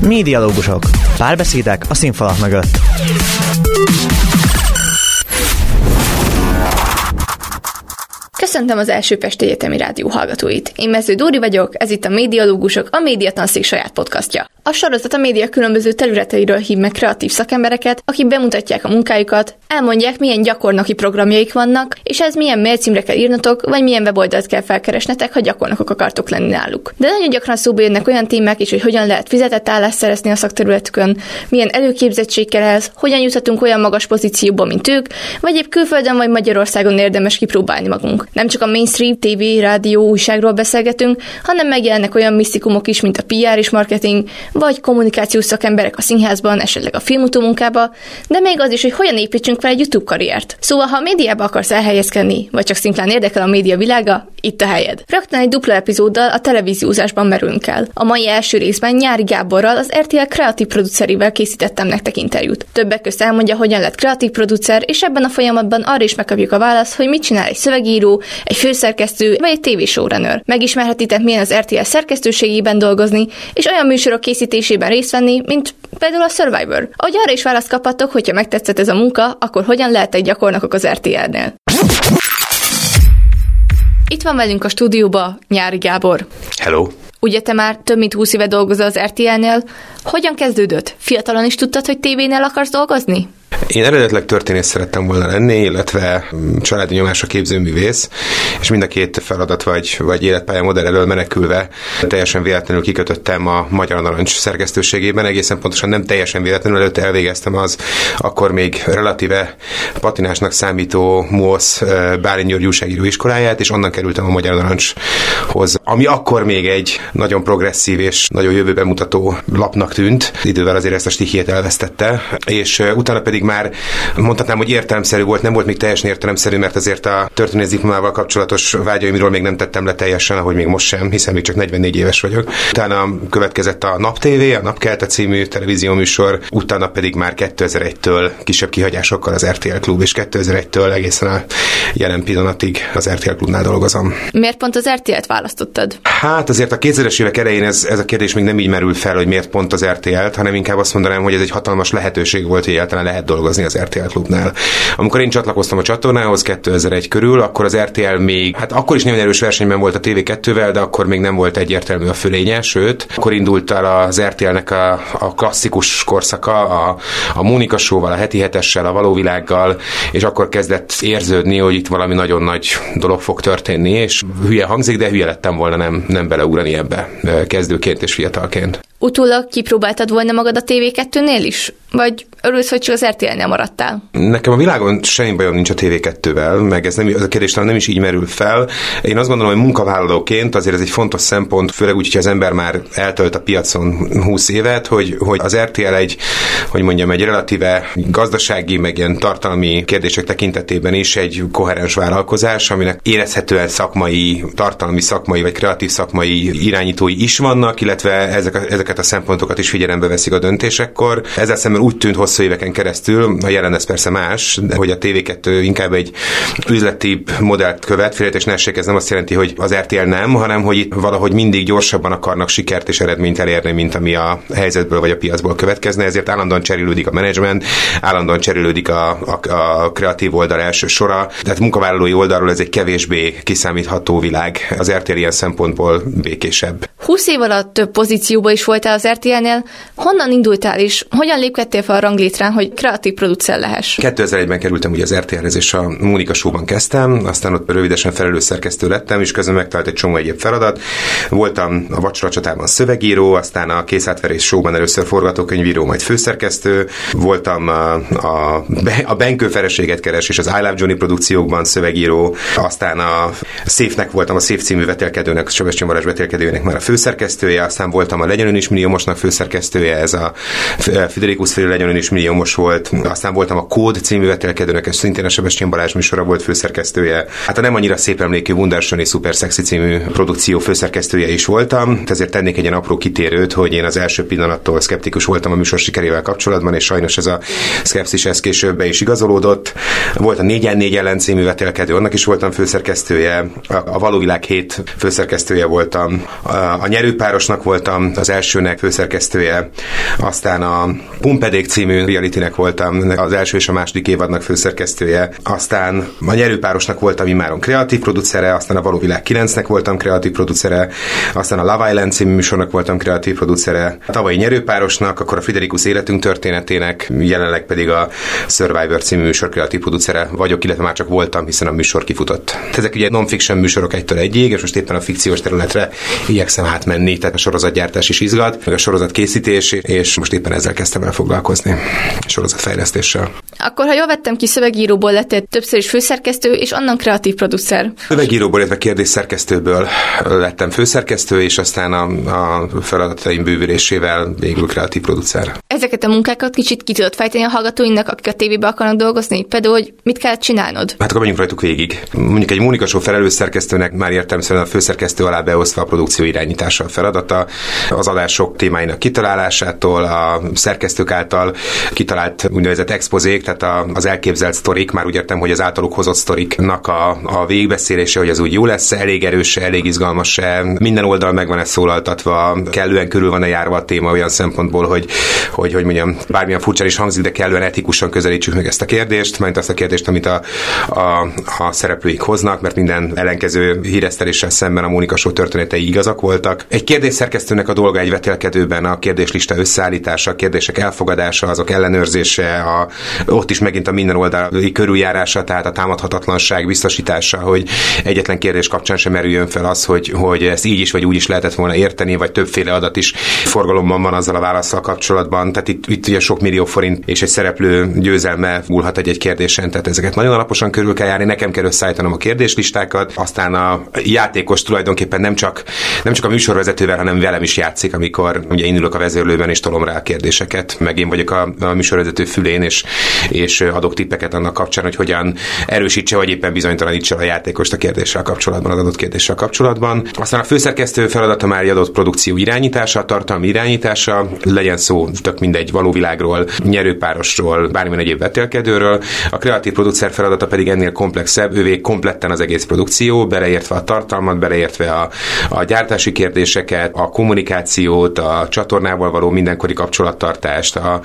Mi dialógusok. Párbeszédek a színfalak mögött. Köszöntöm az első Pesti Egyetemi Rádió hallgatóit. Én Mező Dóri vagyok, ez itt a Médialógusok, a Médiatanszék saját podcastja. A sorozat a média különböző területeiről hív meg kreatív szakembereket, akik bemutatják a munkájukat, elmondják, milyen gyakornoki programjaik vannak, és ez milyen mailcímre kell írnotok, vagy milyen weboldalt kell felkeresnetek, ha gyakornokok akartok lenni náluk. De nagyon gyakran szóba jönnek olyan témák is, hogy hogyan lehet fizetett állást szerezni a szakterületükön, milyen előképzettség kell ehhez, hogyan juthatunk olyan magas pozícióba, mint ők, vagy épp külföldön vagy Magyarországon érdemes kipróbálni magunk. Nem csak a mainstream TV, rádió, újságról beszélgetünk, hanem megjelennek olyan misztikumok is, mint a PR és marketing, vagy kommunikációs szakemberek a színházban, esetleg a filmutó munkába, de még az is, hogy hogyan építsünk fel egy YouTube karriert. Szóval, ha a médiába akarsz elhelyezkedni, vagy csak szimplán érdekel a média világa, itt a helyed. Rögtön egy dupla epizóddal a televíziózásban merülünk el. A mai első részben Nyári Gáborral, az RTL kreatív producerével készítettem nektek interjút. Többek között elmondja, hogyan lett kreatív producer, és ebben a folyamatban arra is megkapjuk a választ, hogy mit csinál egy szövegíró, egy főszerkesztő vagy egy tévéshowrunner. Megismerhetitek, milyen az RTL szerkesztőségében dolgozni, és olyan műsorok készítésében részt venni, mint például a Survivor. Ahogy arra is választ kaphatok, hogyha megtetszett ez a munka, akkor hogyan lehet egy gyakornokok az RTL-nél. Itt van velünk a stúdióba Nyári Gábor. Hello. Ugye te már több mint 20 éve dolgozol az RTL-nél. Hogyan kezdődött? Fiatalon is tudtad, hogy tévénél akarsz dolgozni? Én eredetileg történész szerettem volna lenni, illetve mm, családi nyomásra képzőművész, és mind a két feladat vagy, vagy életpálya modell elől menekülve teljesen véletlenül kikötöttem a Magyar Narancs szerkesztőségében, egészen pontosan nem teljesen véletlenül, előtte elvégeztem az akkor még relatíve patinásnak számító MOSZ Bálint György újságíró iskoláját, és onnan kerültem a Magyar Narancshoz, ami akkor még egy nagyon progresszív és nagyon jövőben mutató lapnak tűnt. Idővel azért ezt a stichiét elvesztette, és utána pedig már mondhatnám, hogy értelemszerű volt, nem volt még teljesen értelemszerű, mert azért a történész diplomával kapcsolatos vágyaimról még nem tettem le teljesen, ahogy még most sem, hiszen még csak 44 éves vagyok. Utána következett a Nap TV, a Napkelte című televízióműsor, utána pedig már 2001-től kisebb kihagyásokkal az RTL Klub, és 2001-től egészen a jelen pillanatig az RTL Klubnál dolgozom. Miért pont az RTL-t választottad? Hát azért a 2000-es évek elején ez, ez a kérdés még nem így merül fel, hogy miért pont az RTL-t, hanem inkább azt mondanám, hogy ez egy hatalmas lehetőség volt, hogy egyáltalán lehet dolgozni az RTL klubnál. Amikor én csatlakoztam a csatornához 2001 körül, akkor az RTL még, hát akkor is nagyon erős versenyben volt a TV2-vel, de akkor még nem volt egyértelmű a fölénye, sőt, akkor indult el az RTL-nek a, a klasszikus korszaka, a, a Mónika Show-val, a heti hetessel, a való világgal, és akkor kezdett érződni, hogy itt valami nagyon nagy dolog fog történni, és hülye hangzik, de hülye lettem volna nem, nem beleugrani ebbe kezdőként és fiatalként. Utólag kipróbáltad volna magad a TV2-nél is? Vagy örülsz, hogy csak az RTL-nél maradtál? Nekem a világon semmi bajom nincs a TV2-vel, meg ez, nem, az a kérdés nem is így merül fel. Én azt gondolom, hogy munkavállalóként azért ez egy fontos szempont, főleg úgy, hogy az ember már eltölt a piacon 20 évet, hogy, hogy az RTL egy, hogy mondjam, egy relatíve gazdasági, meg ilyen tartalmi kérdések tekintetében is egy koherens vállalkozás, aminek érezhetően szakmai, tartalmi szakmai, vagy kreatív szakmai irányítói is vannak, illetve ezek ezeket a szempontokat is figyelembe veszik a döntésekkor. Ezzel szemben úgy tűnt hosszú éveken keresztül, a jelen ez persze más, de hogy a TV2 inkább egy üzleti modellt követ, félretés ne ez nem azt jelenti, hogy az RTL nem, hanem hogy itt valahogy mindig gyorsabban akarnak sikert és eredményt elérni, mint ami a helyzetből vagy a piacból következne, ezért állandóan cserélődik a menedzsment, állandóan cserélődik a, a, a kreatív oldal első sora, tehát munkavállalói oldalról ez egy kevésbé kiszámítható világ. Az RTL ilyen szempontból békésebb. 20 év alatt több pozícióba is voltál az RTL-nél. Honnan indultál is? Hogyan lépkedtél fel a ranglétrán, hogy kreatív producer lehess? 2001-ben kerültem ugye az RTL-hez, és a Mónika Show-ban kezdtem, aztán ott rövidesen felelős szerkesztő lettem, és közben megtalált egy csomó egyéb feladat. Voltam a Vacsora csatában szövegíró, aztán a Készátverés Show-ban először forgatókönyvíró, majd főszerkesztő. Voltam a, a, a Benkő feleséget keres, és az I Love Johnny produkciókban szövegíró, aztán a Széfnek voltam, a Széf című vetélkedőnek, Sebestyén Varázs vetélkedőnek már a főszerkesztője, aztán voltam a Legyen is milliómosnak főszerkesztője, ez a Fidelikus fél Legyen is és milliómos volt. Aztán voltam a Kód című vetélkedőnek, és szintén a Sebestyén Balázs műsora volt főszerkesztője. Hát a nem annyira szép emlékű Wunderson és Super Sexy című produkció főszerkesztője is voltam, ezért tennék egy apró kitérőt, hogy én az első pillanattól szkeptikus voltam a műsor sikerével kapcsolatban, és sajnos ez a szkepszis ez később be is igazolódott. Volt a 4 4 ellen című vetélkedő, annak is voltam főszerkesztője, a, a Valóvilág 7 főszerkesztője voltam, a nyerőpárosnak voltam az elsőnek főszerkesztője, aztán a Pumpedék című realitynek voltam az első és a második évadnak főszerkesztője, aztán a nyerőpárosnak voltam immáron kreatív producere, aztán a Valóvilág 9-nek voltam kreatív producere, aztán a Love Island című műsornak voltam kreatív producere, a tavalyi nyerőpárosnak, akkor a Friderikus életünk történetének, jelenleg pedig a Survivor című műsor kreatív producere vagyok, illetve már csak voltam, hiszen a műsor kifutott. Ezek ugye non-fiction műsorok egytől egyig, és most éppen a fikciós területre igyekszem átmenni, tehát a sorozatgyártás is izgat, meg a sorozat készítés, és most éppen ezzel kezdtem el foglalkozni, sorozatfejlesztéssel. Akkor, ha jól vettem ki, szövegíróból lettél többször is főszerkesztő, és annan kreatív producer. Szövegíróból, illetve kérdésszerkesztőből lettem főszerkesztő, és aztán a, a feladataim bővülésével végül kreatív producer. Ezeket a munkákat kicsit ki tudod fejteni a hallgatóinknak, akik a tévébe akarnak dolgozni? Például, hogy mit kellett csinálnod? Hát akkor menjünk rajtuk végig. Mondjuk egy Mónika Show felelős szerkesztőnek már értelmszerűen a főszerkesztő alá beosztva a produkció irányítása a feladata, az adások témáinak kitalálásától, a szerkesztők által kitalált úgynevezett expozék, tehát az elképzelt sztorik, már úgy értem, hogy az általuk hozott sztoriknak a, a végigbeszélése, hogy az úgy jó lesz, elég erős, elég izgalmas, minden oldal meg van ez szólaltatva, kellően körül van a járva a téma olyan szempontból, hogy, hogy, hogy mondjam, bármilyen furcsa is hangzik, de kellően etikusan közelítsük meg ezt a kérdést, mert azt a kérdést, amit a, a, a szereplőik hoznak, mert minden ellenkező híreszteléssel szemben a Mónika Show történetei igazak voltak. Egy kérdés szerkesztőnek a dolga egy vetélkedőben a kérdéslista összeállítása, a kérdések elfogadása, azok ellenőrzése, a, ott is megint a minden oldali körüljárása, tehát a támadhatatlanság biztosítása, hogy egyetlen kérdés kapcsán sem merüljön fel az, hogy, hogy ezt így is vagy úgy is lehetett volna érteni, vagy többféle adat is forgalomban van azzal a válaszsal kapcsolatban. Tehát itt, itt ugye sok millió forint és egy szereplő győzelme múlhat egy-egy kérdésen, tehát ezeket nagyon alaposan körül kell járni, nekem kell összeállítanom a kérdéslistákat, aztán a játékos tulajdonképpen nem csak, nem csak a műsorvezetővel, hanem velem is játszik, amikor ugye ülök a vezérlőben és tolom rá a kérdéseket, meg én vagyok a, a műsorvezető fülén, és, és adok tippeket annak kapcsán, hogy hogyan erősítse, vagy éppen bizonytalanítsa a játékost a kérdéssel kapcsolatban, az adott kérdéssel kapcsolatban. Aztán a főszerkesztő feladata már egy adott produkció irányítása, tartalmi irányítása, legyen szó tök mindegy valóvilágról, nyerőpárosról, bármilyen egyéb vetélkedőről. A kreatív producer feladata pedig ennél komplexebb, ővé kompletten az egész produkció, beleértve a tartalmat, beleértve a, a gyártási kérdéseket, a kommunikációt, a csatornával való mindenkori kapcsolattartást. A,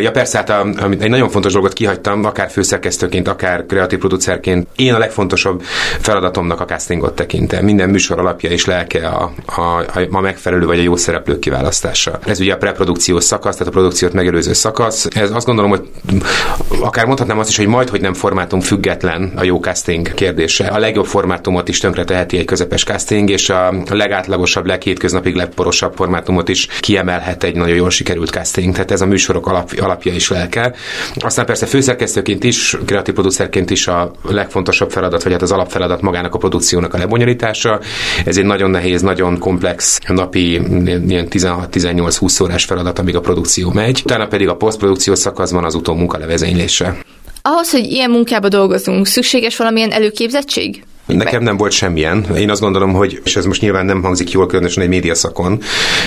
ja persze, hát a, a, egy nagyon fontos dolgot kihagytam, akár főszerkesztőként, akár kreatív producerként. Én a legfontosabb feladatomnak a castingot tekintem. Minden műsor alapja és lelke a, a, a megfelelő vagy a jó szereplők kiválasztása. Ez ugye a preprodukciós szakasz, tehát a produkciót megelőző szakasz. Ez azt gondolom, hogy akár mondhatnám azt is, hogy majd, hogy nem formátum független a jó casting kérdése. A legjobb formátumot is tönkre teheti egy közepes casting, és a legátlagosabb, leghétköznapig legporosabb formátumot is kiemelhet egy nagyon jól sikerült casting. Tehát ez a műsorok alap, alapja is lelke. Aztán persze főszerkesztőként is, kreatív producerként is a legfontosabb feladat, vagy hát az alapfeladat magának a produkciónak a lebonyolítása. Ez egy nagyon nehéz, nagyon komplex napi ilyen 16-18-20 órás feladat, amíg a produkció megy. Utána pedig a posztprodukció szakaszban az utómunka levezénylése. Ahhoz, hogy ilyen munkába dolgozunk, szükséges valamilyen előképzettség? Nekem nem volt semmilyen. Én azt gondolom, hogy, és ez most nyilván nem hangzik jól, különösen egy médiaszakon,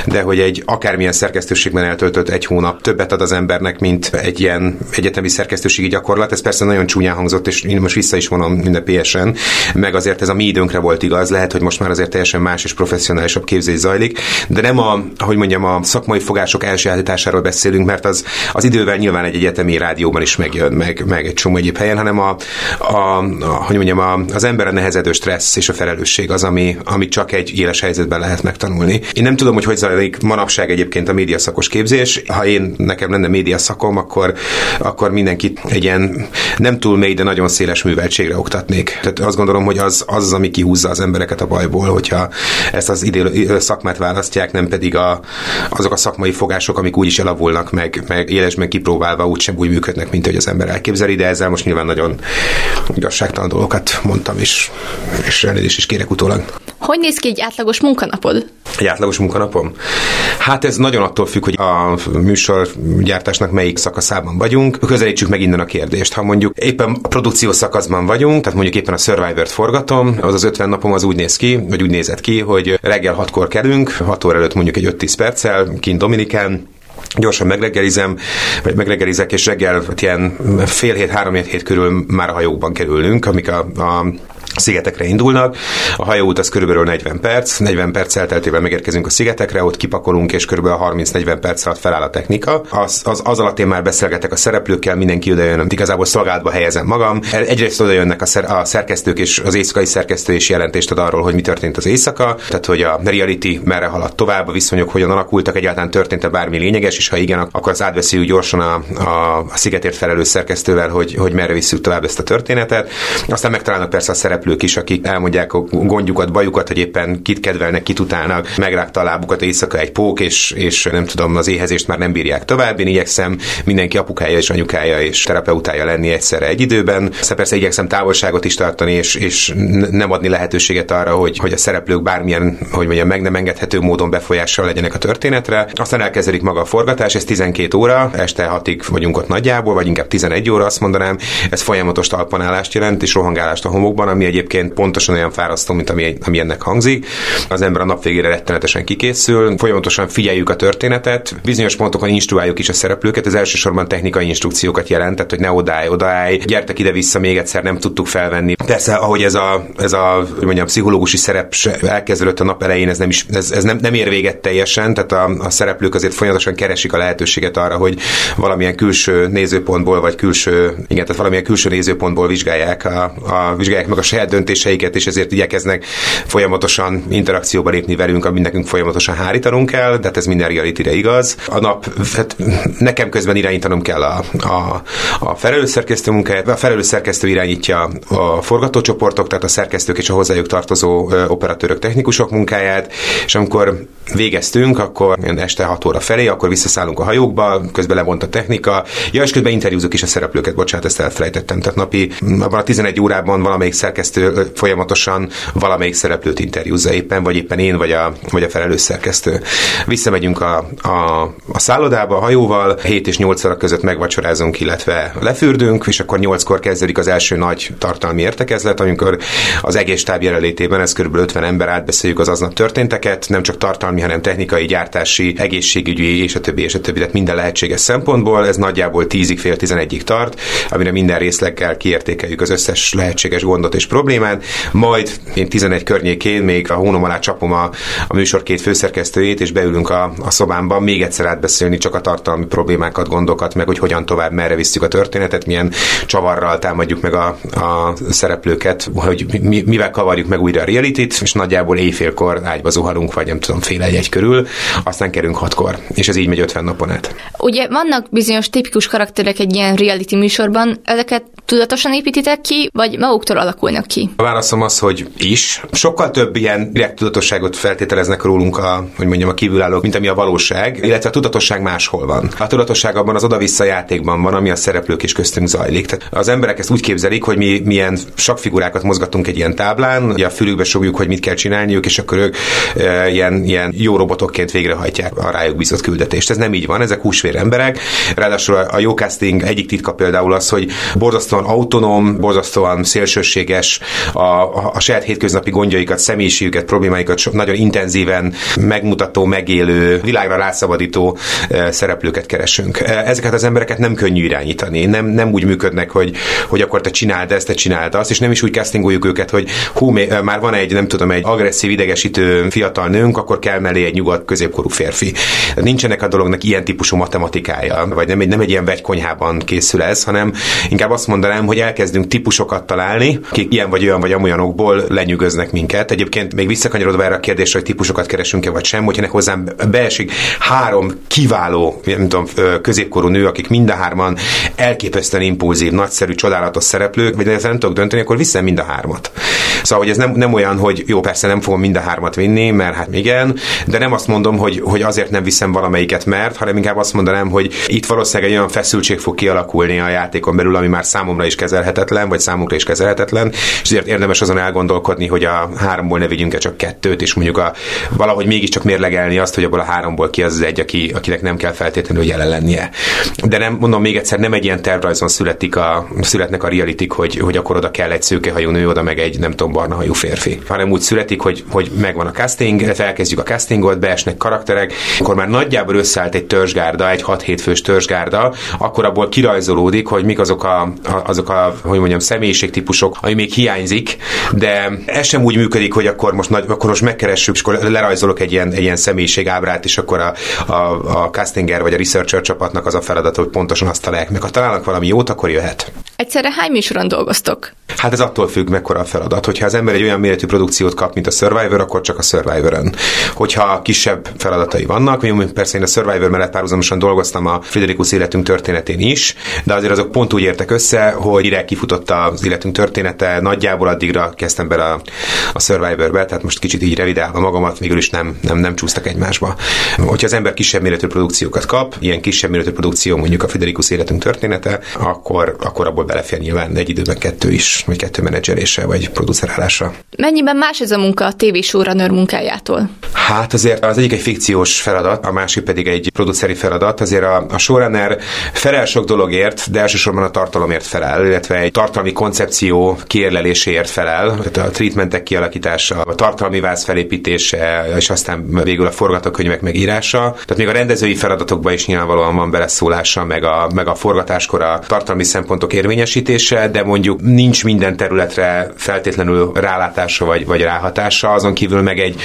de hogy egy akármilyen szerkesztőségben eltöltött egy hónap többet ad az embernek, mint egy ilyen egyetemi szerkesztőségi gyakorlat. Ez persze nagyon csúnyán hangzott, és én most vissza is vonom ünnepélyesen, meg azért ez a mi időnkre volt igaz, lehet, hogy most már azért teljesen más és professzionálisabb képzés zajlik, de nem a, hogy mondjam, a szakmai fogások elsajátításáról beszélünk, mert az, az idővel nyilván egy egyetemi rádióban is megjön, meg, meg egy csomó egyéb helyen, hanem a, a, a hogy mondjam, a, az ember nehezedő stressz és a felelősség az, ami, ami csak egy éles helyzetben lehet megtanulni. Én nem tudom, hogy hogy zajlik manapság egyébként a médiaszakos képzés. Ha én nekem lenne médiaszakom, akkor, akkor mindenkit egy ilyen nem túl mély, de nagyon széles műveltségre oktatnék. Tehát azt gondolom, hogy az az, ami kihúzza az embereket a bajból, hogyha ezt az idő szakmát választják, nem pedig a, azok a szakmai fogások, amik úgy is elavulnak, meg, meg élesben kipróbálva úgysem úgy működnek, mint hogy az ember elképzeli, de ezzel most nyilván nagyon igazságtalan dolgokat mondtam is és elnézést is kérek utólag. Hogy néz ki egy átlagos munkanapod? Egy átlagos munkanapom? Hát ez nagyon attól függ, hogy a műsorgyártásnak melyik szakaszában vagyunk. Közelítsük meg innen a kérdést. Ha mondjuk éppen a produkció szakaszban vagyunk, tehát mondjuk éppen a Survivor-t forgatom, az az 50 napom az úgy néz ki, vagy úgy nézett ki, hogy reggel 6-kor kelünk, 6 óra előtt mondjuk egy 5-10 perccel, kint Dominikán, gyorsan megreggelizem, vagy megreggelizek, és reggel ilyen fél hét, három hét körül már a hajókban kerülünk, amik a, a szigetekre indulnak. A hajóút az körülbelül 40 perc, 40 perc elteltével megérkezünk a szigetekre, ott kipakolunk, és körülbelül 30-40 perc alatt feláll a technika. Az, az, az alatt én már beszélgetek a szereplőkkel, mindenki oda jön, igazából szolgálatba helyezem magam. Egyrészt oda jönnek a, szer, a szerkesztők, és az éjszakai szerkesztő is jelentést ad arról, hogy mi történt az éjszaka, tehát hogy a reality merre haladt tovább, a viszonyok hogyan alakultak, egyáltalán történt-e bármi lényeges, és ha igen, akkor az átbeszéljük gyorsan a, a, a szigetért felelős szerkesztővel, hogy, hogy merre visszük tovább ezt a történetet. Aztán megtalálnak persze a szereplők szereplők is, akik elmondják a gondjukat, bajukat, hogy éppen kit kedvelnek, kit utálnak, megrágta a lábukat éjszaka egy pók, és, és nem tudom, az éhezést már nem bírják tovább. Én igyekszem mindenki apukája és anyukája és terapeutája lenni egyszerre egy időben. Szóval persze igyekszem távolságot is tartani, és, és nem adni lehetőséget arra, hogy, hogy a szereplők bármilyen, hogy mondjam, meg nem engedhető módon befolyással legyenek a történetre. Aztán elkezdődik maga a forgatás, ez 12 óra, este 6-ig vagyunk ott nagyjából, vagy inkább 11 óra, azt mondanám. Ez folyamatos talpanálást jelent, és rohangálást a homokban, ami egy egyébként pontosan olyan fárasztó, mint ami, ami ennek hangzik. Az ember a nap végére rettenetesen kikészül, folyamatosan figyeljük a történetet, bizonyos pontokon instruáljuk is a szereplőket, ez elsősorban technikai instrukciókat jelent, tehát hogy ne odállj, odállj, gyertek ide-vissza, még egyszer nem tudtuk felvenni. Persze, ahogy ez a, ez a mondjam, pszichológusi szerep elkezdődött a nap elején, ez nem, is, ez, ez nem, nem ér véget teljesen, tehát a, a szereplők azért folyamatosan keresik a lehetőséget arra, hogy valamilyen külső nézőpontból, vagy külső, igen, tehát valamilyen külső nézőpontból vizsgálják, a, a, vizsgálják meg a saját döntéseiket, és ezért igyekeznek folyamatosan interakcióba lépni velünk, amit nekünk folyamatosan hárítanunk kell, de hát ez minden reality igaz. A nap, hát nekem közben irányítanom kell a, a, a felelős szerkesztő munkáját, a felelős irányítja a forgatócsoportok, tehát a szerkesztők és a hozzájuk tartozó operatőrök, technikusok munkáját, és amikor végeztünk, akkor este 6 óra felé, akkor visszaszállunk a hajókba, közben levont a technika, ja, és közben interjúzok is a szereplőket, bocsánat, ezt elfelejtettem. Tehát napi, abban a 11 órában valamelyik szerkesztő folyamatosan valamelyik szereplőt interjúzza éppen, vagy éppen én, vagy a, vagy a felelős szerkesztő. Visszamegyünk a, a, a szállodába a hajóval, 7 és 8 óra között megvacsorázunk, illetve lefürdünk, és akkor 8-kor kezdődik az első nagy tartalmi értekezlet, amikor az egész táb jelenlétében, ez kb. 50 ember átbeszéljük az aznap történteket, nem csak tartalmi, hanem technikai, gyártási, egészségügyi, és a többi, és a többi, tehát minden lehetséges szempontból. Ez nagyjából 10-ig, fél 11-ig tart, amire minden részleggel kiértékeljük az összes lehetséges gondot és problémát, majd én 11 környékén még a hónom alá csapom a, a műsor két főszerkesztőjét, és beülünk a, a szobámba még egyszer átbeszélni csak a tartalmi problémákat, gondokat, meg hogy hogyan tovább, merre visszük a történetet, milyen csavarral támadjuk meg a, a szereplőket, hogy mi, mivel kavarjuk meg újra a reality és nagyjából éjfélkor ágyba zuhalunk, vagy nem tudom, fél egy, egy körül, aztán kerünk hatkor, és ez így megy 50 napon át. Ugye vannak bizonyos tipikus karakterek egy ilyen reality műsorban, ezeket tudatosan építitek ki, vagy maguktól alakulnak ki? A válaszom az, hogy is. Sokkal több ilyen direkt tudatosságot feltételeznek rólunk a, hogy mondjam, a kívülállók, mint ami a valóság, illetve a tudatosság máshol van. A tudatosság abban az oda-vissza játékban van, ami a szereplők is köztünk zajlik. Tehát az emberek ezt úgy képzelik, hogy mi milyen sakfigurákat mozgatunk egy ilyen táblán, ugye a fülükbe sogjuk, hogy mit kell csinálniuk, és akkor ők e, ilyen, ilyen jó robotokként végrehajtják a rájuk bízott küldetést. Ez nem így van, ezek húsvér emberek. Ráadásul a, a jó casting egyik titka például az, hogy borzasztóan autonóm, borzasztóan szélsőséges, a, a, a saját hétköznapi gondjaikat, személyiségüket, problémáikat nagyon intenzíven megmutató, megélő, világra rászabadító e, szereplőket keresünk. E, ezeket az embereket nem könnyű irányítani, nem, nem úgy működnek, hogy, hogy akkor te csináld ezt, te csináld azt, és nem is úgy castingoljuk őket, hogy hú, már van egy, nem tudom, egy agresszív, idegesítő fiatal nőnk, akkor kell mellé egy nyugodt középkorú férfi. Nincsenek a dolognak ilyen típusú matematikája, vagy nem egy, nem egy ilyen vegykonyhában készül ez, hanem inkább azt mondanám, hogy elkezdünk típusokat találni, akik ilyen vagy olyan vagy amolyanokból lenyűgöznek minket. Egyébként még visszakanyarodva erre a kérdésre, hogy típusokat keresünk-e vagy sem, hogyha hozzám beesik három kiváló, nem tudom, középkorú nő, akik mind a hárman elképesztően impulzív, nagyszerű, csodálatos szereplők, vagy nem tudok dönteni, akkor viszem mind a hármat. Szóval, hogy ez nem, nem olyan, hogy jó, persze nem fogom mind a hármat vinni, mert hát igen, de nem azt mondom, hogy, hogy azért nem viszem valamelyiket, mert, hanem inkább azt mondanám, hogy itt valószínűleg egy olyan feszültség fog kialakulni a játékon belül, ami már számomra is kezelhetetlen, vagy számunkra is kezelhetetlen, és ezért érdemes azon elgondolkodni, hogy a háromból ne vigyünk-e csak kettőt, és mondjuk a, valahogy mégiscsak mérlegelni azt, hogy abból a háromból ki az az egy, aki, akinek nem kell feltétlenül jelen lennie. De nem, mondom még egyszer, nem egy ilyen tervrajzon születik a, születnek a realitik, hogy, hogy akkor oda kell egy szőkehajú nő, oda meg egy nem tudom, barna hajú férfi. Hanem úgy születik, hogy, hogy megvan a casting, felkezdjük a castingot, beesnek karakterek, akkor már nagyjából összeállt egy törzsgárda, egy 6-7 fős törzsgárda, akkor abból kirajzolódik, hogy mik azok a, azok a hogy mondjam, személyiségtípusok, ami még hiányzik, de ez sem úgy működik, hogy akkor most, nagy, akkor most megkeressük, és akkor lerajzolok egy ilyen, egy ilyen személyiségábrát, és akkor a, a, a castinger vagy a researcher csapatnak az a feladat, hogy pontosan azt találják meg. Ha találnak valami jót, akkor jöhet. Egyszerre hány műsoron dolgoztok? Hát ez attól függ, mekkora a feladat. Hogyha az ember egy olyan méretű produkciót kap, mint a Survivor, akkor csak a Survivor-ön. Hogyha kisebb feladatai vannak, mondjuk persze én a Survivor mellett párhuzamosan dolgoztam a Friderikus életünk történetén is, de azért azok pont úgy értek össze, hogy direkt kifutott az életünk története, nagyjából addigra kezdtem bele a, a Survivor-be, tehát most kicsit így revidálva magamat, végül is nem, nem, nem csúsztak egymásba. Hogyha az ember kisebb méretű produkciókat kap, ilyen kisebb méretű produkció mondjuk a Friderikus életünk története, akkor, akkor abból belefér nyilván egy időben kettő is, vagy kettő menedzserése, vagy producerálása. Mennyiben más ez a munka a TV showrunner munkájától? Hát azért az egyik egy fikciós feladat, a másik pedig egy produceri feladat. Azért a, a showrunner felel sok dologért, de elsősorban a tartalomért felel, illetve egy tartalmi koncepció kiérleléséért felel, tehát a treatmentek kialakítása, a tartalmi váz felépítése, és aztán végül a forgatókönyvek megírása. Tehát még a rendezői feladatokban is nyilvánvalóan van beleszólása, meg a, meg a forgatáskor a tartalmi szempontok érvényesítése, de mondjuk nincs minden területre feltétlenül rálátása vagy, vagy ráhatása, azon kívül meg egy,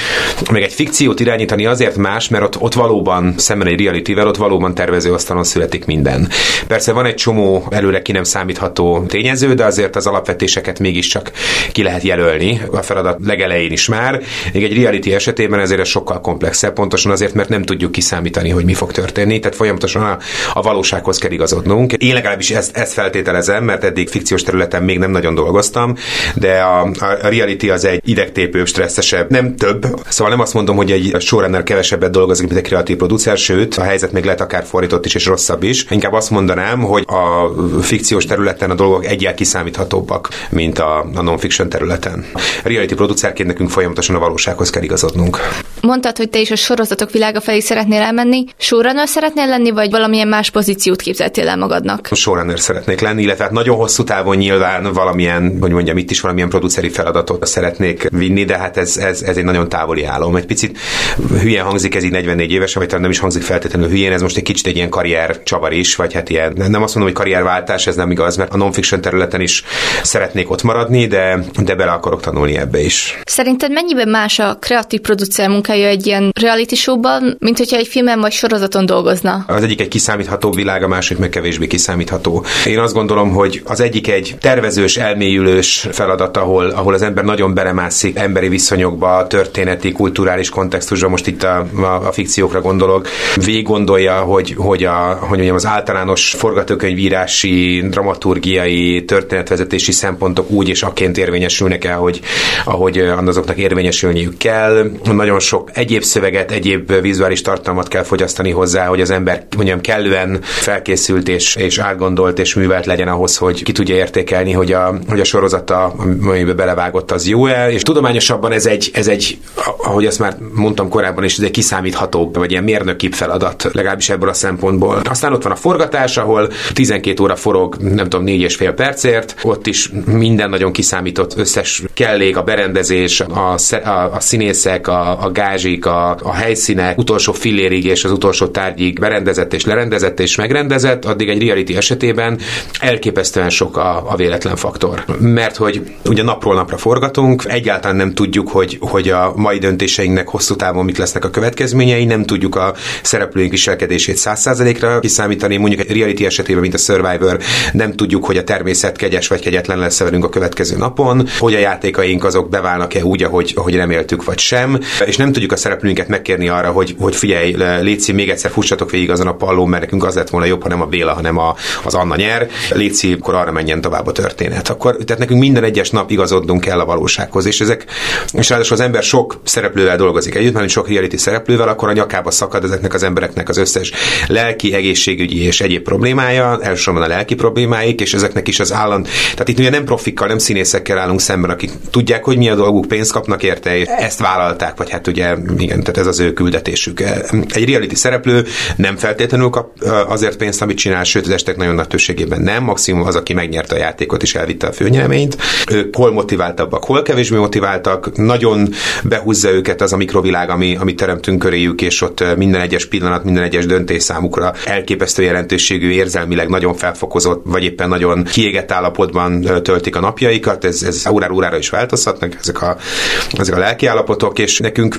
meg egy fikciót irányítani azért más, mert ott, ott valóban szemben egy realityvel, ott valóban tervezőasztalon születik minden. Persze van egy csomó előre ki nem számítható tényező, de azért az alapvetéseket mégiscsak ki lehet jelölni a feladat legelején is már. Még egy reality esetében ezért ez sokkal komplexebb, pontosan azért, mert nem tudjuk kiszámítani, hogy mi fog történni, tehát folyamatosan a, a valósághoz kell igazodnunk. Én legalábbis ezt, ezt feltételezem, mert eddig fikciós területen még nem nagyon dolgoztam, de a, a reality az egy idegtépőbb, stresszesebb, nem több. Szóval nem azt mondom, hogy egy showrunner kevesebbet dolgozik, mint egy kreatív producer, sőt, a helyzet még lehet akár fordított is és rosszabb is. Inkább azt mondanám, hogy a fikciós területen a dolgok egyel kiszámíthatóbbak, mint a, a non-fiction területen. Reality producerként nekünk folyamatosan a valósághoz kell igazodnunk. Mondtad, hogy te is a sorozatok világa felé szeretnél elmenni. Showrunner szeretnél lenni, vagy valamilyen más pozíciót képzeltél el magadnak? Showrunner szeretnék lenni, illetve hát nagyon hosszú távon nyilván valamilyen, hogy mondjam, itt is valamilyen produceri feladatot szeretnék vinni, de hát ez, ez, ez egy nagyon távoli álom. Egy picit hülyen hangzik ez így 44 évesen, vagy talán nem is hangzik feltétlenül hülyén, ez most egy kicsit egy ilyen karrier csavar is, vagy hát ilyen, nem azt mondom, hogy karrierváltás, ez nem igaz, mert a non-fiction területen is szeretnék ott maradni, de, de bele akarok tanulni ebbe is. Szerinted mennyiben más a kreatív producer munkája egy ilyen reality showban, mint hogyha egy filmen vagy sorozaton dolgozna? Az egyik egy kiszámítható világ, a másik meg kevésbé kiszámítható. Én azt gondolom, hogy az egyik egy tervezős, elmélyülős feladat, ahol, ahol az ember nagyon belemászik emberi viszonyokba, történeti, kulturális kontextusba, most itt a, a, a fikciókra gondolok, végig gondolja, hogy, hogy, a, hogy mondjam, az általános forgatókönyvírási, dramaturgiai, történetvezetési szempontok úgy és akként érvényesülnek el, hogy ahogy azoknak érvényesülniük kell. Nagyon sok egyéb szöveget, egyéb vizuális tartalmat kell fogyasztani hozzá, hogy az ember mondjam kellően felkészült és, és átgondolt és művelt legyen ahhoz, hogy ki tudja értékelni, hogy a, hogy a sorozata, amiben belevágott, az jó-e. És tudományosabban ez egy, ez egy, ahogy azt már mondtam korábban is, ez egy kiszámíthatóbb, vagy ilyen mérnökibb feladat, legalábbis ebből a szempontból. Aztán ott van a forgatás, ahol 12 óra forog, nem tudom, négy és fél percért, ott is minden nagyon kiszámított, összes kellék, a berendezés, a, a, a színészek, a, a gázsik, a, a helyszínek, utolsó fillérig és az utolsó tárgyig berendezett és lerendezett és megrendezett, addig egy reality esetében elképesztően sok a, a véletlen faktor. Mert hogy ugye napról napra forgatunk, egyáltalán nem tudjuk, hogy, hogy a mai döntéseinknek hosszú távon mik lesznek a következményei, nem tudjuk a szereplőink viselkedését 100%-ra kiszámítani, mondjuk egy reality esetében, mint a Survivor, nem tudjuk, hogy a természet kegyes vagy kegyetlen lesz velünk a következő napon, hogy a játékaink azok beválnak-e úgy, ahogy, ahogy reméltük, vagy sem, és nem tudjuk a szereplőinket megkérni arra, hogy, hogy figyelj, Léci, még egyszer fussatok végig azon a pallón, mert nekünk az lett volna jobb, ha nem a Béla, hanem a, az Anna nyer. Léci, pici, akkor arra menjen tovább a történet. Akkor, tehát nekünk minden egyes nap igazodnunk kell a valósághoz, és ezek, és ráadásul az ember sok szereplővel dolgozik együtt, mert sok reality szereplővel, akkor a nyakába szakad ezeknek az embereknek az összes lelki, egészségügyi és egyéb problémája, elsősorban a lelki problémáik, és ezeknek is az állandó. Tehát itt ugye nem profikkal, nem színészekkel állunk szemben, akik tudják, hogy mi a dolguk, pénzt kapnak érte, és ezt vállalták, vagy hát ugye igen, tehát ez az ő küldetésük. Egy reality szereplő nem feltétlenül kap azért pénzt, amit csinál, sőt, az estek nagyon nagy többségében nem. Maximum az, aki megnyerte a játékot és elvitte a főnyereményt. Ők hol motiváltabbak, hol kevésbé motiváltak. Nagyon behúzza őket az a mikrovilág, ami, ami teremtünk köréjük, és ott minden egyes pillanat, minden egyes döntés számukra elképesztő jelentőségű, érzelmileg nagyon felfokozott, vagy éppen nagyon kiégett állapotban töltik a napjaikat. Ez, ez órára órára is változhatnak ezek a, ezek a lelki állapotok, és nekünk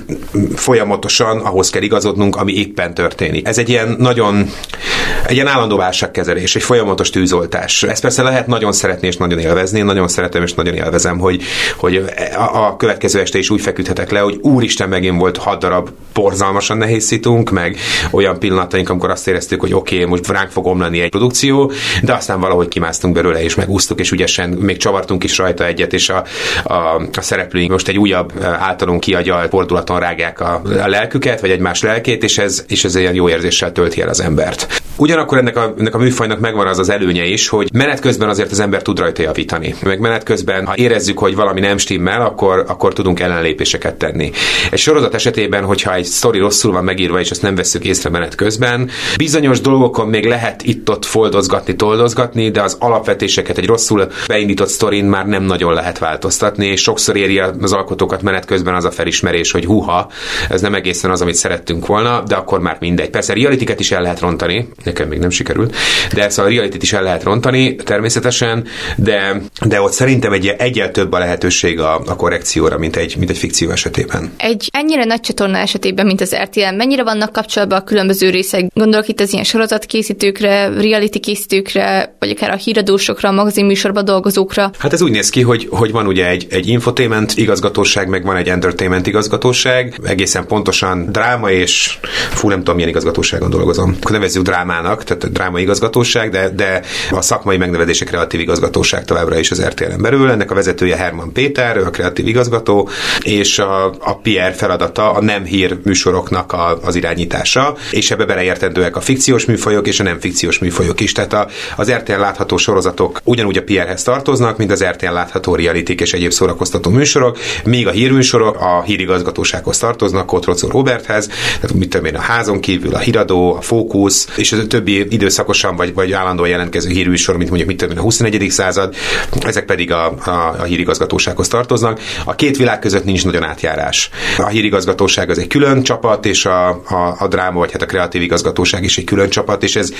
folyamatosan ahhoz kell igazodnunk, ami éppen történik. Ez egy ilyen nagyon egy ilyen állandó válságkezelés, egy folyamatos tűzoltás. Ezt persze lehet nagyon szeretni és nagyon élvezni, én nagyon szeretem és nagyon élvezem, hogy, hogy a, a következő este is úgy feküdhetek le, hogy úristen megint volt hat darab borzalmasan nehéz szitunk, meg olyan pillanataink, amikor azt éreztük, hogy oké, okay, most ránk fog omlani egy produkció, de aztán valahogy kimásztunk belőle, és megúsztuk, és ügyesen még csavartunk is rajta egyet, és a, a, a szereplőink most egy újabb általunk kiagyalt fordulaton rágják a, a lelküket, vagy egymás lelkét, és ez, és ez ilyen jó érzéssel tölti el az embert. Ugyanakkor ennek a, ennek a műfajnak megvan az az előnye is, hogy menet közben azért az ember tud rajta javítani. Meg menet közben, ha érezzük, hogy valami nem stimmel, akkor, akkor tudunk ellenlépéseket tenni. Egy sorozat esetében, hogyha egy sztori rosszul van megírva, és ezt nem veszük észre menet közben, bizonyos dolgokon még lehet itt-ott foldozgatni, toldozgatni, de az alapvetéseket egy rosszul beindított sztorin már nem nagyon lehet változtatni, és sokszor éri az alkotókat menet közben az a felismerés, hogy huha, ez nem egészen az, amit szerettünk volna, de akkor már mindegy. Persze realitiket is el lehet rontani, nekem még nem sikerült, de ezt a reality is el lehet rontani természetesen, de, de ott szerintem egy egyel több a lehetőség a, a korrekcióra, mint egy, mint egy fikció esetében. Egy ennyire nagy csatorna esetében, mint az RTL, mennyire vannak kapcsolatban a különböző részek? Gondolok itt az ilyen sorozatkészítőkre, reality készítőkre, vagy akár a híradósokra, a magazinműsorban dolgozókra? Hát ez úgy néz ki, hogy, hogy van ugye egy, egy infotainment igazgatóság, meg van egy entertainment igazgatóság, egészen pontosan dráma és fú, nem tudom, milyen igazgatóságon dolgozom. Nevezzük drámán drámának, tehát dráma igazgatóság, de, de a szakmai megnevezése kreatív igazgatóság továbbra is az RTL-en belül. Ennek a vezetője Herman Péter, ő a kreatív igazgató, és a, a PR feladata a nem hír műsoroknak a, az irányítása, és ebbe beleértendőek a fikciós műfajok és a nem fikciós műfajok is. Tehát a, az RTL látható sorozatok ugyanúgy a PR-hez tartoznak, mint az RTL látható realitik és egyéb szórakoztató műsorok, míg a hírműsorok a hírigazgatósághoz tartoznak, Kotrocó Roberthez, tehát mit tudom én, a házon kívül a híradó, a fókusz, és az többi időszakosan vagy, vagy állandóan jelentkező hírműsor, mint mondjuk mit tudom, a 21. század, ezek pedig a, a, a hírigazgatósághoz tartoznak. A két világ között nincs nagyon átjárás. A hírigazgatóság az egy külön csapat, és a, a, a dráma, vagy hát a kreatív igazgatóság is egy külön csapat, és ez,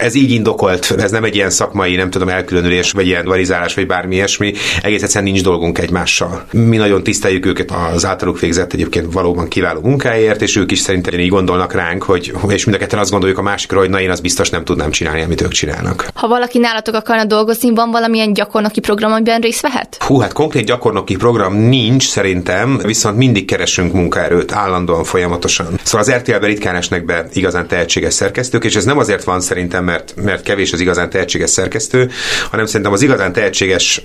ez így indokolt, ez nem egy ilyen szakmai, nem tudom, elkülönülés, vagy ilyen varizálás, vagy bármi ilyesmi, egész egyszerűen nincs dolgunk egymással. Mi nagyon tiszteljük őket az általuk végzett egyébként valóban kiváló munkáért, és ők is szerintem így gondolnak ránk, hogy, és mind a ketten azt gondoljuk a másikra, hogy na én azt biztos nem tudnám csinálni, amit ők csinálnak. Ha valaki nálatok akarna dolgozni, van valamilyen gyakornoki program, amiben részt vehet? Hú, hát konkrét gyakornoki program nincs szerintem, viszont mindig keresünk munkaerőt állandóan, folyamatosan. Szóval az RTL-ben ritkán esnek be igazán tehetséges szerkesztők, és ez nem azért van szerintem, mert, mert kevés az igazán tehetséges szerkesztő, hanem szerintem az igazán tehetséges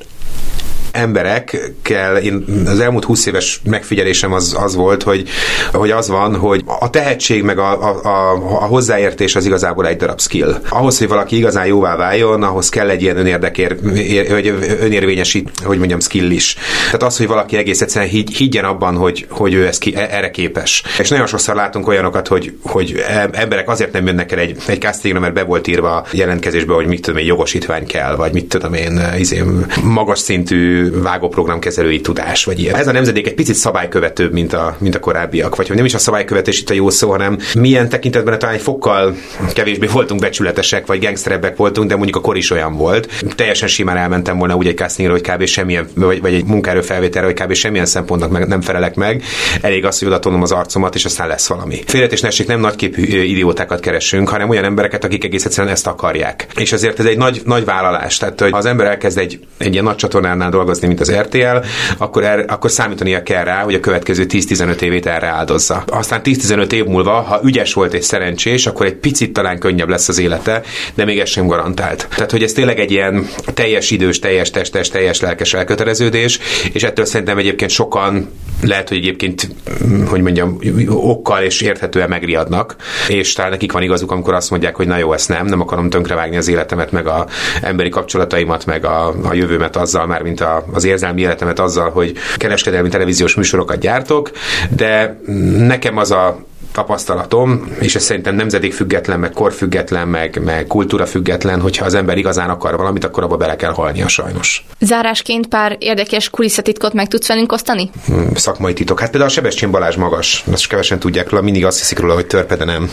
emberekkel, én az elmúlt 20 éves megfigyelésem az, az volt, hogy, hogy az van, hogy a tehetség meg a, a, a, a hozzáértés az igazából egy darab skill. Ahhoz, hogy valaki igazán jóvá váljon, ahhoz kell egy ilyen önérdekér, hogy önérvényesít, hogy mondjam, skill is. Tehát az, hogy valaki egész egyszerűen higy, higgyen abban, hogy, hogy ő ez ki, e, erre képes. És nagyon sokszor látunk olyanokat, hogy, hogy emberek azért nem jönnek el egy, egy castingra, mert be volt írva jelentkezésbe, hogy mit tudom én, jogosítvány kell, vagy mit tudom én, izé, magas szintű vágóprogramkezelői tudás, vagy ilyen. Ez a nemzedék egy picit szabálykövetőbb, mint a, mint a korábbiak, vagy hogy nem is a szabálykövetés itt a jó szó, hanem milyen tekintetben talán egy fokkal kevésbé voltunk becsületesek, vagy gangsterebbek voltunk, de mondjuk a kor is olyan volt. Teljesen simán elmentem volna úgy egy castingra, hogy kb. semmilyen, vagy, vagy egy munkaerő felvételre, hogy kb. semmilyen szempontnak meg, nem felelek meg. Elég az, hogy oda az arcomat, és aztán lesz valami. Félretés ne nem nagyképű idiótákat keresünk, hanem olyan embereket, akik egész egyszerűen ezt akarják. És ezért ez egy nagy, nagy vállalás. Tehát, hogy az ember elkezd egy, egy ilyen nagy csatornánál mint az RTL, akkor, er, akkor számítania kell rá, hogy a következő 10-15 évét erre áldozza. Aztán 10-15 év múlva, ha ügyes volt és szerencsés, akkor egy picit talán könnyebb lesz az élete, de még ez sem garantált. Tehát, hogy ez tényleg egy ilyen teljes idős, teljes testes, teljes lelkes elköteleződés, és ettől szerintem egyébként sokan lehet, hogy egyébként, hogy mondjam, okkal és érthetően megriadnak, és talán nekik van igazuk, amikor azt mondják, hogy na jó, ezt nem, nem akarom tönkrevágni az életemet, meg a emberi kapcsolataimat, meg a, a jövőmet azzal, már mint a, az érzelmi életemet azzal, hogy kereskedelmi televíziós műsorokat gyártok, de nekem az a tapasztalatom, és ez szerintem nemzedék független, meg korfüggetlen, meg, meg kultúra független, hogyha az ember igazán akar valamit, akkor abba bele kell halnia sajnos. Zárásként pár érdekes kulisszatitkot meg tudsz velünk osztani? Hmm, szakmai titok. Hát például a Sebestyén Balázs magas, ezt kevesen tudják róla, mindig azt hiszik róla, hogy törpe, de nem.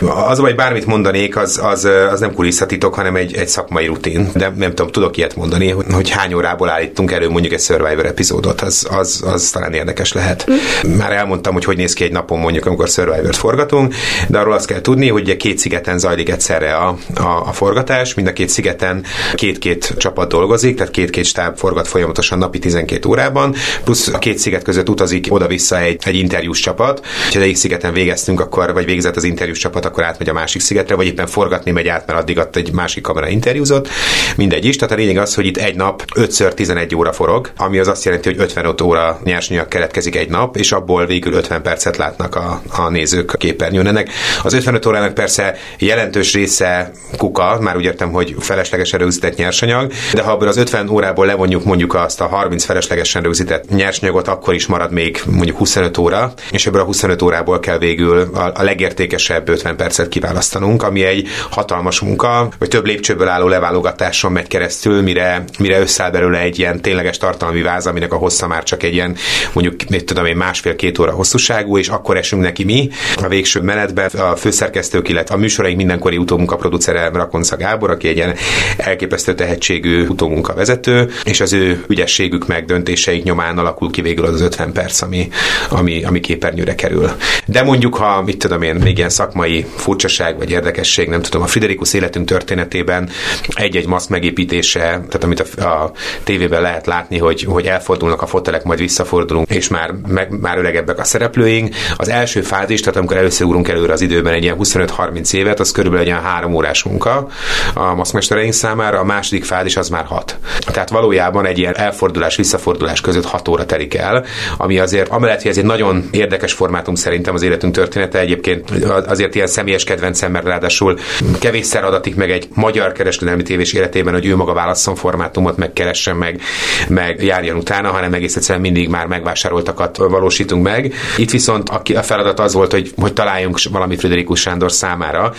az, hogy bármit mondanék, az, az, az nem kulisszatitok, hanem egy, egy szakmai rutin. De nem tudom, tudok ilyet mondani, hogy hány órából állítunk elő mondjuk egy Survivor epizódot, az, az, az talán érdekes lehet. Mm. Már elmondtam, hogy hogy néz ki egy napon mondjuk, amikor Survivor-t forgatunk, de arról azt kell tudni, hogy ugye két szigeten zajlik egyszerre a, a, a forgatás, mind a két szigeten két-két csapat dolgozik, tehát két-két stáb forgat folyamatosan napi 12 órában, plusz a két sziget között utazik oda-vissza egy, egy interjús csapat. Ha egyik szigeten végeztünk, akkor, vagy végzett az interjús csapat, akkor átmegy a másik szigetre, vagy éppen forgatni megy át, mert addig ott egy másik kamera interjúzott. Mindegy is. Tehát a lényeg az, hogy itt egy nap 5x11 óra forog, ami az azt jelenti, hogy 55 óra nyersanyag keletkezik egy nap, és abból végül 50 percet látnak a, a nézők a képernyőn. Ennek az 55 órának persze jelentős része kuka, már úgy értem, hogy feleslegesen rögzített nyersanyag, de ha abból az 50 órából levonjuk mondjuk azt a 30 feleslegesen rögzített nyersanyagot, akkor is marad még mondjuk 25 óra, és ebből a 25 órából kell végül a, a legértékesebb 50 percet kiválasztanunk, ami egy hatalmas munka, vagy több lépcsőből álló leválogatáson megy keresztül, mire, mire összeáll belőle egy ilyen tényleges tartalmi váz, aminek a hossza már csak egy ilyen mondjuk, mit tudom én, másfél-két óra hosszúságú, és akkor esünk neki mi a végső menetben. A főszerkesztők, illetve a műsoraink mindenkori utómunkaproducere Rakonca Gábor, aki egy ilyen elképesztő tehetségű utómunkavezető, és az ő ügyességük meg döntéseik nyomán alakul ki végül az, az 50 perc, ami, ami, ami képernyőre kerül. De mondjuk, ha mit tudom én, még ilyen szakmai furcsaság vagy érdekesség, nem tudom, a Friderikus életünk történetében egy-egy maszk megépítése, tehát amit a, a tévében lehet látni, hogy, hogy elfordulnak a fotelek, majd visszafordulunk, és már, meg, már öregebbek a szereplőink. Az első fázis, tehát amikor először előre az időben egy ilyen 25-30 évet, az körülbelül egy ilyen három órás munka a maszkmestereink számára, a második fázis az már hat. Tehát valójában egy ilyen elfordulás, visszafordulás között hat óra telik el, ami azért, amellett, hogy ez egy nagyon érdekes formátum szerintem az életünk története, egyébként azért ilyen személyes kedvencem, mert ráadásul kevésszer adatik meg egy magyar kereskedelmi tévés életében, hogy ő maga válasszon formátumot, meg keressen meg, meg járjon utána, hanem egész egyszerűen mindig már megvásároltakat valósítunk meg. Itt viszont a feladat az volt, hogy, hogy találjunk valamit Friderikus Sándor számára,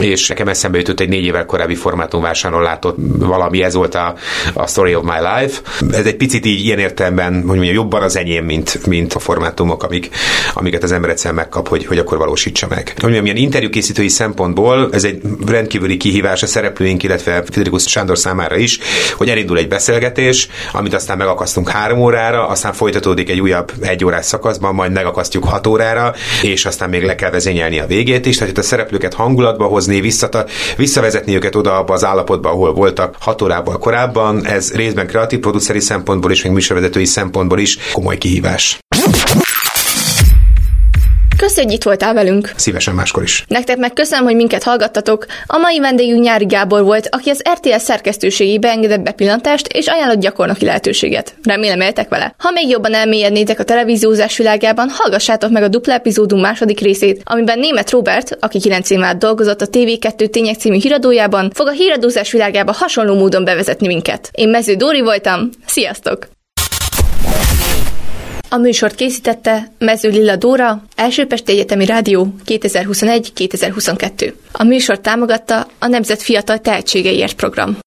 és nekem eszembe jutott egy négy évvel korábbi formátumvásárlón látott valami, ez volt a, a Story of My Life. Ez egy picit így ilyen értelemben, hogy mondjam, jobban az enyém, mint, mint a formátumok, amik, amiket az ember egyszer megkap, hogy, hogy akkor valósítsa meg. Hogy mondjam, ilyen interjúkészítői szempontból ez egy rendkívüli kihívás a szereplőink, illetve Friderikus Sándor számára is, hogy elindul egy beszélgetés, amit aztán megakasztunk három órára, aztán folytatódik egy újabb egy órás szakaszban, majd megakasztjuk hat órára, és aztán még le kell vezényelni a végét is, tehát a szereplőket hangulatba hozni, visszata, visszavezetni őket oda abba az állapotba, ahol voltak hat órával korábban, ez részben kreatív produceri szempontból is, meg műsorvezetői szempontból is komoly kihívás. Köszönjük, hogy itt voltál velünk. Szívesen máskor is. Nektek meg köszönöm, hogy minket hallgattatok. A mai vendégünk Nyári Gábor volt, aki az RTL szerkesztőségébe engedett bepillantást és ajánlott gyakornoki lehetőséget. Remélem éltek vele. Ha még jobban elmélyednétek a televíziózás világában, hallgassátok meg a dupla epizódunk második részét, amiben német Robert, aki 9 év át dolgozott a TV2 Tények című híradójában, fog a híradózás világába hasonló módon bevezetni minket. Én Mező Dóri voltam, sziasztok! A műsort készítette Mező Lilla Dóra, Elsőpesti Egyetemi Rádió 2021-2022. A műsort támogatta a Nemzet Fiatal Tehetségeiért program.